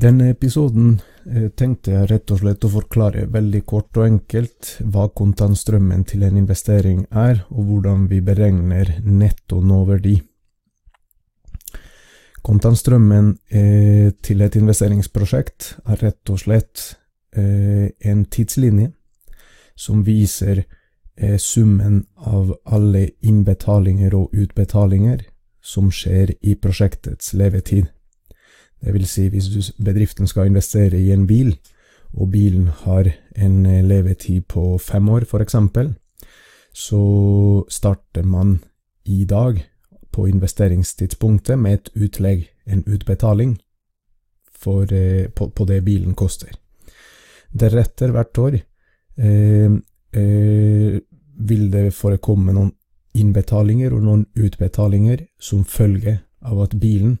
denne episoden eh, tenkte jeg rett og slett å forklare veldig kort og enkelt hva kontantstrømmen til en investering er, og hvordan vi beregner netto nåverdi. Kontantstrømmen eh, til et investeringsprosjekt er rett og slett eh, en tidslinje som viser summen av alle innbetalinger og utbetalinger som skjer i prosjektets levetid. Det vil si, hvis bedriften skal investere i en bil, og bilen har en eh, levetid på fem år, eksempel, så starter man i dag på investeringstidspunktet med et utlegg, en utbetaling, for, eh, på, på, det bilen koster. Deretter, hvert år, eh, eh, vil det forekomme noen innbetalinger og noen utbetalinger som følge av at bilen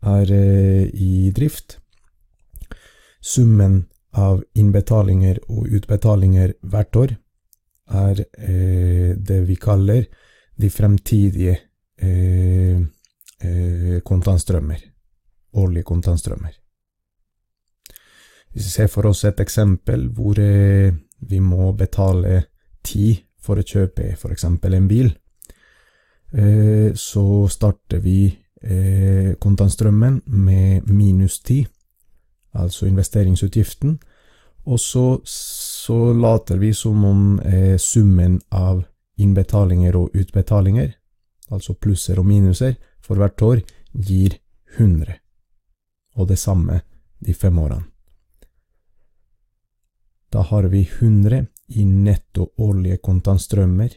er eh, i drift. Summen av innbetalinger og utbetalinger hvert år er eh, det vi kaller de fremtidige eh, kontantstrømmer. Årlige kontantstrømmer. Hvis vi ser for oss et eksempel hvor vi må betale ti for å kjøpe f.eks. en bil, så starter vi eh, kontantstrømmen med minus 10, altså investeringsutgiften, og så, så later vi som om eh, summen av innbetalinger og utbetalinger, altså plusser og minuser, for hvert år gir 100, og det samme de fem årene. Da har vi 100 i netto årlige kontantstrømmer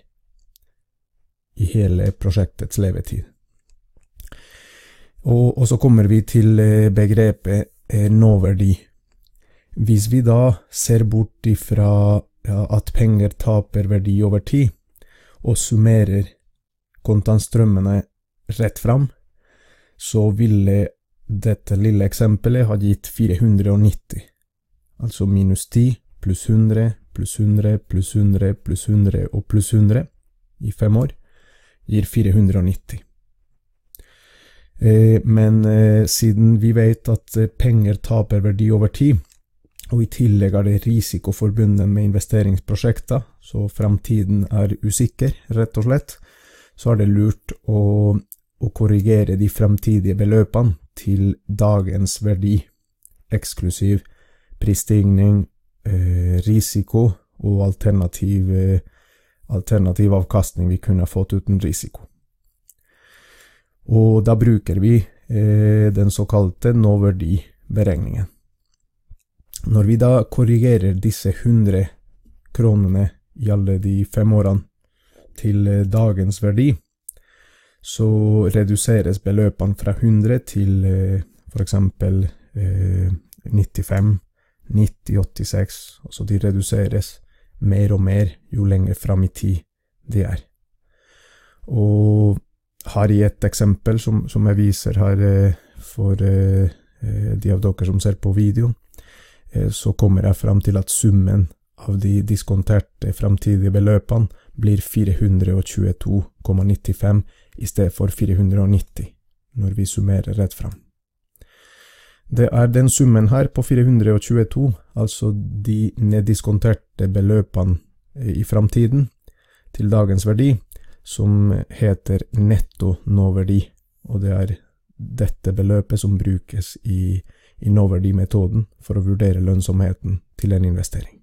i hele prosjektets levetid. Og, og så kommer vi til eh, begrepet eh, nåverdi. Hvis vi da ser bort ifra ja, at penger taper verdi over tid, og summerer kontantstrømmene rett fram, så ville dette lille eksempelet ha gitt 490, altså minus 10 pluss 100 pluss 100 pluss 100 pluss 100 og pluss 100 i fem år gir 490. Eh, men eh, siden vi vet at eh, penger taper verdi over tid, og i tillegg er det risiko forbundet med investeringsprosjekter, så fremtiden er usikker, rett og slett, så er det lurt å, å korrigere de fremtidige beløpene til dagens verdi, eksklusiv prisstigning, risiko og alternativ, alternativ avkastning vi kunne fått uten risiko. Og da bruker vi eh, den såkalte nåverdiberegningen. Når vi da korrigerer disse 100 kronene i alle de fem årene til eh, dagens verdi, så reduseres beløpene fra 100 til f.eks. Eh, 95, 90, 86, altså de reduseres mer og mer jo lenger fram i tid de er. Og har i et eksempel som, som jeg viser her eh, for eh, eh, de av dere som ser på videoen. så kommer jeg fram til at summen av de diskonterte fremtidige beløpene blir 422,95 i stedet for 490, når vi summerer rett fram. Det er den summen her på 422, altså de neddiskonterte beløpene i framtiden, til dagens verdi, som heter netto nåverdi, og det er dette beløpet som brukes i, i nåverdimetoden for å vurdere lønnsomheten til en investering.